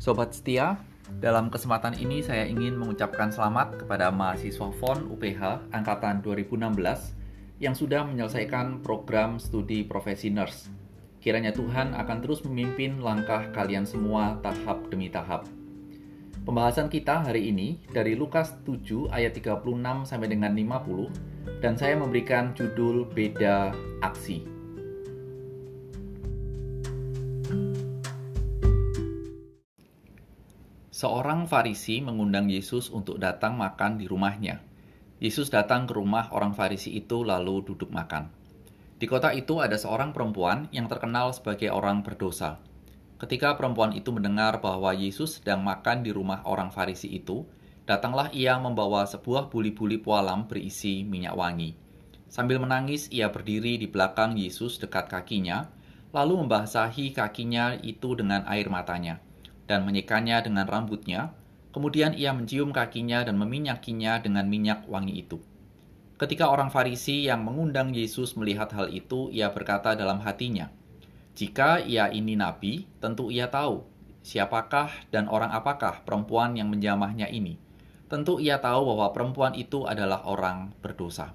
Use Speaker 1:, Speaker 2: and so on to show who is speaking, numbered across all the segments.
Speaker 1: Sobat setia, dalam kesempatan ini saya ingin mengucapkan selamat kepada mahasiswa FON UPH angkatan 2016 yang sudah menyelesaikan program studi profesi nurse. Kiranya Tuhan akan terus memimpin langkah kalian semua tahap demi tahap. Pembahasan kita hari ini dari Lukas 7 ayat 36 sampai dengan 50 dan saya memberikan judul beda aksi. Seorang Farisi mengundang Yesus untuk datang makan di rumahnya. Yesus datang ke rumah orang Farisi itu lalu duduk makan. Di kota itu ada seorang perempuan yang terkenal sebagai orang berdosa. Ketika perempuan itu mendengar bahwa Yesus sedang makan di rumah orang Farisi itu, datanglah ia membawa sebuah buli-buli pualam berisi minyak wangi. Sambil menangis, ia berdiri di belakang Yesus dekat kakinya, lalu membasahi kakinya itu dengan air matanya dan menyekanya dengan rambutnya, kemudian ia mencium kakinya dan meminyakinya dengan minyak wangi itu. Ketika orang Farisi yang mengundang Yesus melihat hal itu, ia berkata dalam hatinya, "Jika ia ini nabi, tentu ia tahu siapakah dan orang apakah perempuan yang menjamahnya ini. Tentu ia tahu bahwa perempuan itu adalah orang berdosa."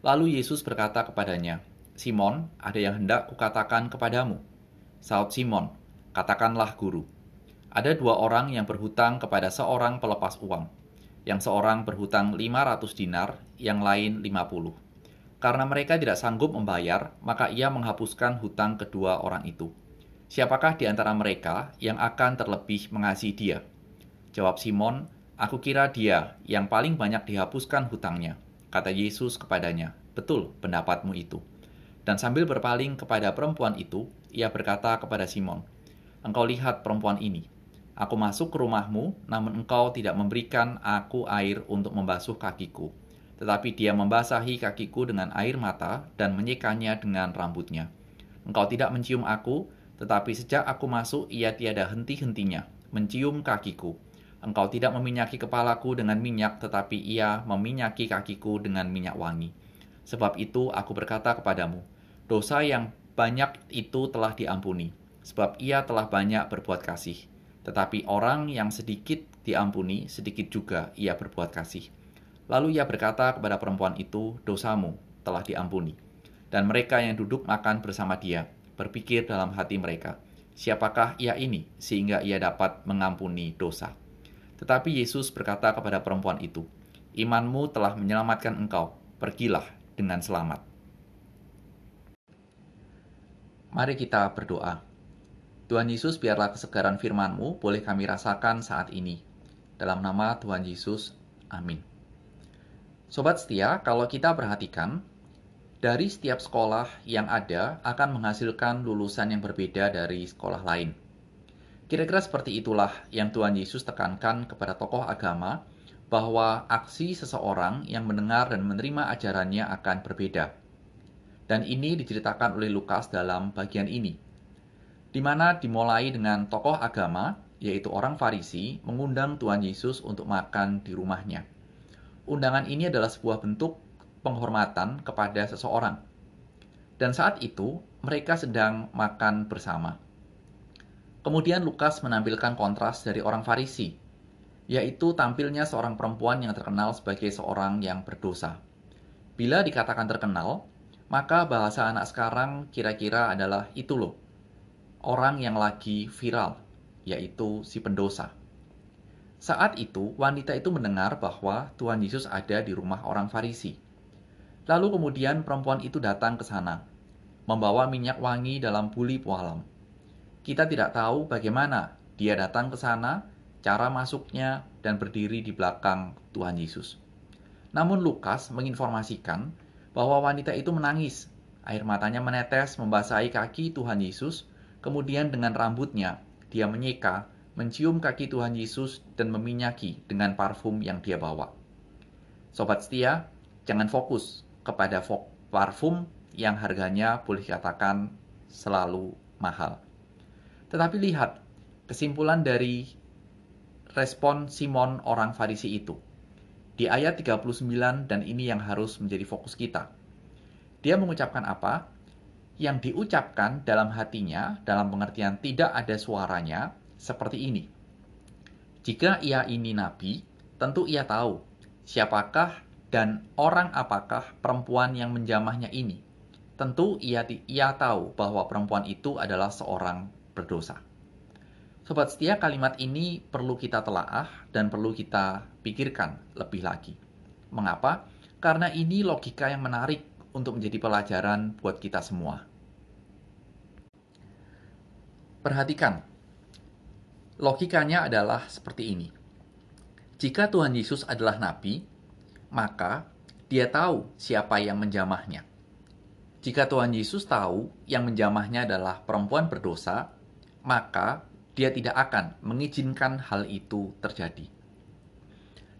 Speaker 1: Lalu Yesus berkata kepadanya, "Simon, ada yang hendak kukatakan kepadamu." Saud Simon, "Katakanlah, Guru." Ada dua orang yang berhutang kepada seorang pelepas uang. Yang seorang berhutang 500 dinar, yang lain 50. Karena mereka tidak sanggup membayar, maka ia menghapuskan hutang kedua orang itu. Siapakah di antara mereka yang akan terlebih mengasihi dia? Jawab Simon, aku kira dia yang paling banyak dihapuskan hutangnya. Kata Yesus kepadanya, betul pendapatmu itu. Dan sambil berpaling kepada perempuan itu, ia berkata kepada Simon, Engkau lihat perempuan ini, Aku masuk ke rumahmu, namun engkau tidak memberikan aku air untuk membasuh kakiku. Tetapi dia membasahi kakiku dengan air mata dan menyekanya dengan rambutnya. Engkau tidak mencium aku, tetapi sejak aku masuk ia tiada henti-hentinya, mencium kakiku. Engkau tidak meminyaki kepalaku dengan minyak, tetapi ia meminyaki kakiku dengan minyak wangi. Sebab itu aku berkata kepadamu, dosa yang banyak itu telah diampuni, sebab ia telah banyak berbuat kasih tetapi orang yang sedikit diampuni, sedikit juga ia berbuat kasih. Lalu ia berkata kepada perempuan itu, dosamu telah diampuni. Dan mereka yang duduk makan bersama dia, berpikir dalam hati mereka, siapakah ia ini sehingga ia dapat mengampuni dosa. Tetapi Yesus berkata kepada perempuan itu, imanmu telah menyelamatkan engkau, pergilah dengan selamat. Mari kita berdoa. Tuhan Yesus, biarlah kesegaran firman-Mu boleh kami rasakan saat ini. Dalam nama Tuhan Yesus, amin. Sobat setia, kalau kita perhatikan, dari setiap sekolah yang ada akan menghasilkan lulusan yang berbeda dari sekolah lain. Kira-kira seperti itulah yang Tuhan Yesus tekankan kepada tokoh agama bahwa aksi seseorang yang mendengar dan menerima ajarannya akan berbeda. Dan ini diceritakan oleh Lukas dalam bagian ini di mana dimulai dengan tokoh agama, yaitu orang Farisi, mengundang Tuhan Yesus untuk makan di rumahnya. Undangan ini adalah sebuah bentuk penghormatan kepada seseorang. Dan saat itu, mereka sedang makan bersama. Kemudian Lukas menampilkan kontras dari orang Farisi, yaitu tampilnya seorang perempuan yang terkenal sebagai seorang yang berdosa. Bila dikatakan terkenal, maka bahasa anak sekarang kira-kira adalah itu loh, orang yang lagi viral, yaitu si pendosa. Saat itu, wanita itu mendengar bahwa Tuhan Yesus ada di rumah orang Farisi. Lalu kemudian perempuan itu datang ke sana, membawa minyak wangi dalam buli pualam. Kita tidak tahu bagaimana dia datang ke sana, cara masuknya, dan berdiri di belakang Tuhan Yesus. Namun Lukas menginformasikan bahwa wanita itu menangis. Air matanya menetes membasahi kaki Tuhan Yesus Kemudian dengan rambutnya, dia menyeka, mencium kaki Tuhan Yesus dan meminyaki dengan parfum yang dia bawa. Sobat setia, jangan fokus kepada parfum yang harganya boleh dikatakan selalu mahal. Tetapi lihat kesimpulan dari respon Simon orang Farisi itu. Di ayat 39 dan ini yang harus menjadi fokus kita. Dia mengucapkan apa? Yang diucapkan dalam hatinya dalam pengertian tidak ada suaranya seperti ini. Jika ia ini nabi, tentu ia tahu siapakah dan orang apakah perempuan yang menjamahnya ini. Tentu ia, ia tahu bahwa perempuan itu adalah seorang berdosa. Sobat setia, kalimat ini perlu kita telaah dan perlu kita pikirkan lebih lagi. Mengapa? Karena ini logika yang menarik untuk menjadi pelajaran buat kita semua. Perhatikan, logikanya adalah seperti ini. Jika Tuhan Yesus adalah nabi, maka dia tahu siapa yang menjamahnya. Jika Tuhan Yesus tahu yang menjamahnya adalah perempuan berdosa, maka dia tidak akan mengizinkan hal itu terjadi.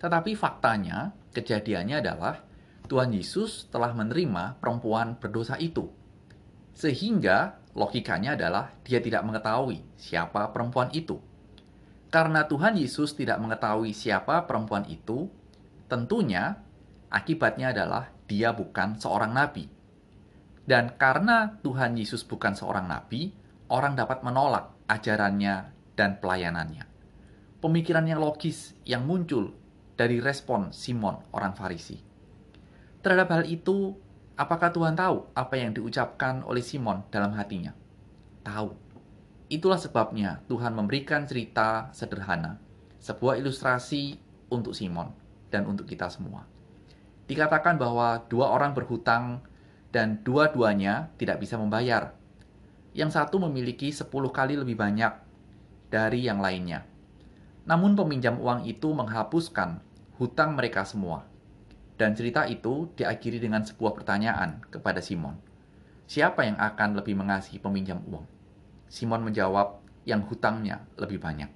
Speaker 1: Tetapi faktanya, kejadiannya adalah Tuhan Yesus telah menerima perempuan berdosa itu. Sehingga logikanya adalah dia tidak mengetahui siapa perempuan itu. Karena Tuhan Yesus tidak mengetahui siapa perempuan itu, tentunya akibatnya adalah dia bukan seorang nabi. Dan karena Tuhan Yesus bukan seorang nabi, orang dapat menolak ajarannya dan pelayanannya. Pemikiran yang logis yang muncul dari respon Simon, orang Farisi. Terhadap hal itu, apakah Tuhan tahu apa yang diucapkan oleh Simon dalam hatinya? Tahu Itulah sebabnya Tuhan memberikan cerita sederhana, sebuah ilustrasi untuk Simon dan untuk kita semua. Dikatakan bahwa dua orang berhutang dan dua-duanya tidak bisa membayar. Yang satu memiliki sepuluh kali lebih banyak dari yang lainnya. Namun peminjam uang itu menghapuskan hutang mereka semua. Dan cerita itu diakhiri dengan sebuah pertanyaan kepada Simon. Siapa yang akan lebih mengasihi peminjam uang? Simon menjawab, yang hutangnya lebih banyak.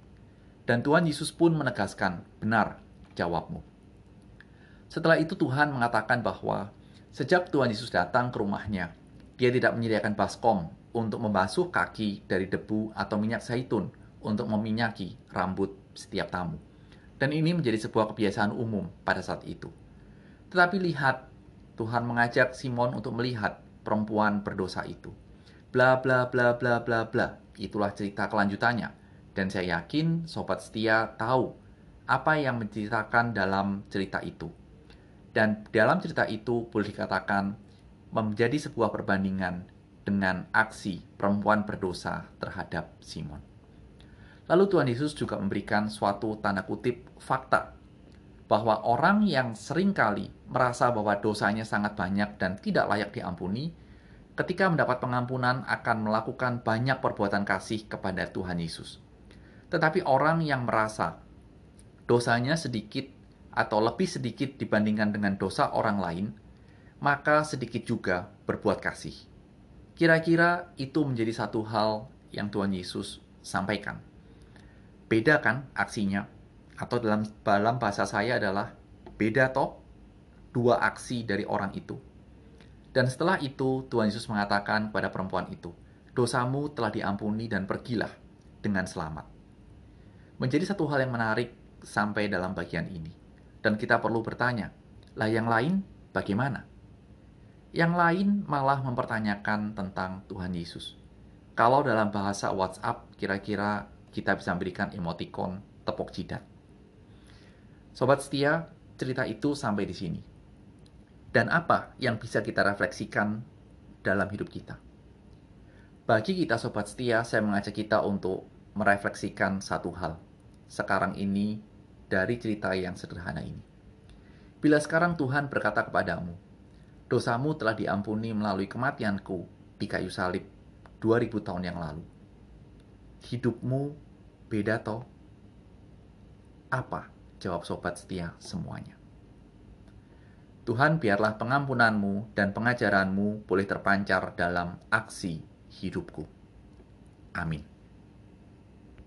Speaker 1: Dan Tuhan Yesus pun menegaskan, benar jawabmu. Setelah itu Tuhan mengatakan bahwa sejak Tuhan Yesus datang ke rumahnya, dia tidak menyediakan baskom untuk membasuh kaki dari debu atau minyak zaitun untuk meminyaki rambut setiap tamu. Dan ini menjadi sebuah kebiasaan umum pada saat itu. Tetapi lihat, Tuhan mengajak Simon untuk melihat perempuan berdosa itu bla bla bla bla bla bla. Itulah cerita kelanjutannya. Dan saya yakin sobat setia tahu apa yang menceritakan dalam cerita itu. Dan dalam cerita itu boleh dikatakan menjadi sebuah perbandingan dengan aksi perempuan berdosa terhadap Simon. Lalu Tuhan Yesus juga memberikan suatu tanda kutip fakta bahwa orang yang sering kali merasa bahwa dosanya sangat banyak dan tidak layak diampuni, ketika mendapat pengampunan akan melakukan banyak perbuatan kasih kepada Tuhan Yesus. Tetapi orang yang merasa dosanya sedikit atau lebih sedikit dibandingkan dengan dosa orang lain, maka sedikit juga berbuat kasih. Kira-kira itu menjadi satu hal yang Tuhan Yesus sampaikan. Beda kan aksinya? Atau dalam dalam bahasa saya adalah beda toh dua aksi dari orang itu dan setelah itu Tuhan Yesus mengatakan kepada perempuan itu, dosamu telah diampuni dan pergilah dengan selamat. Menjadi satu hal yang menarik sampai dalam bagian ini. Dan kita perlu bertanya, lah yang lain bagaimana? Yang lain malah mempertanyakan tentang Tuhan Yesus. Kalau dalam bahasa WhatsApp, kira-kira kita bisa berikan emoticon tepuk jidat. Sobat setia, cerita itu sampai di sini dan apa yang bisa kita refleksikan dalam hidup kita. Bagi kita sobat setia, saya mengajak kita untuk merefleksikan satu hal. Sekarang ini dari cerita yang sederhana ini. Bila sekarang Tuhan berkata kepadamu, dosamu telah diampuni melalui kematianku di kayu salib 2000 tahun yang lalu. Hidupmu beda toh? Apa jawab sobat setia semuanya? Tuhan biarlah pengampunanmu dan pengajaranmu boleh terpancar dalam aksi hidupku. Amin.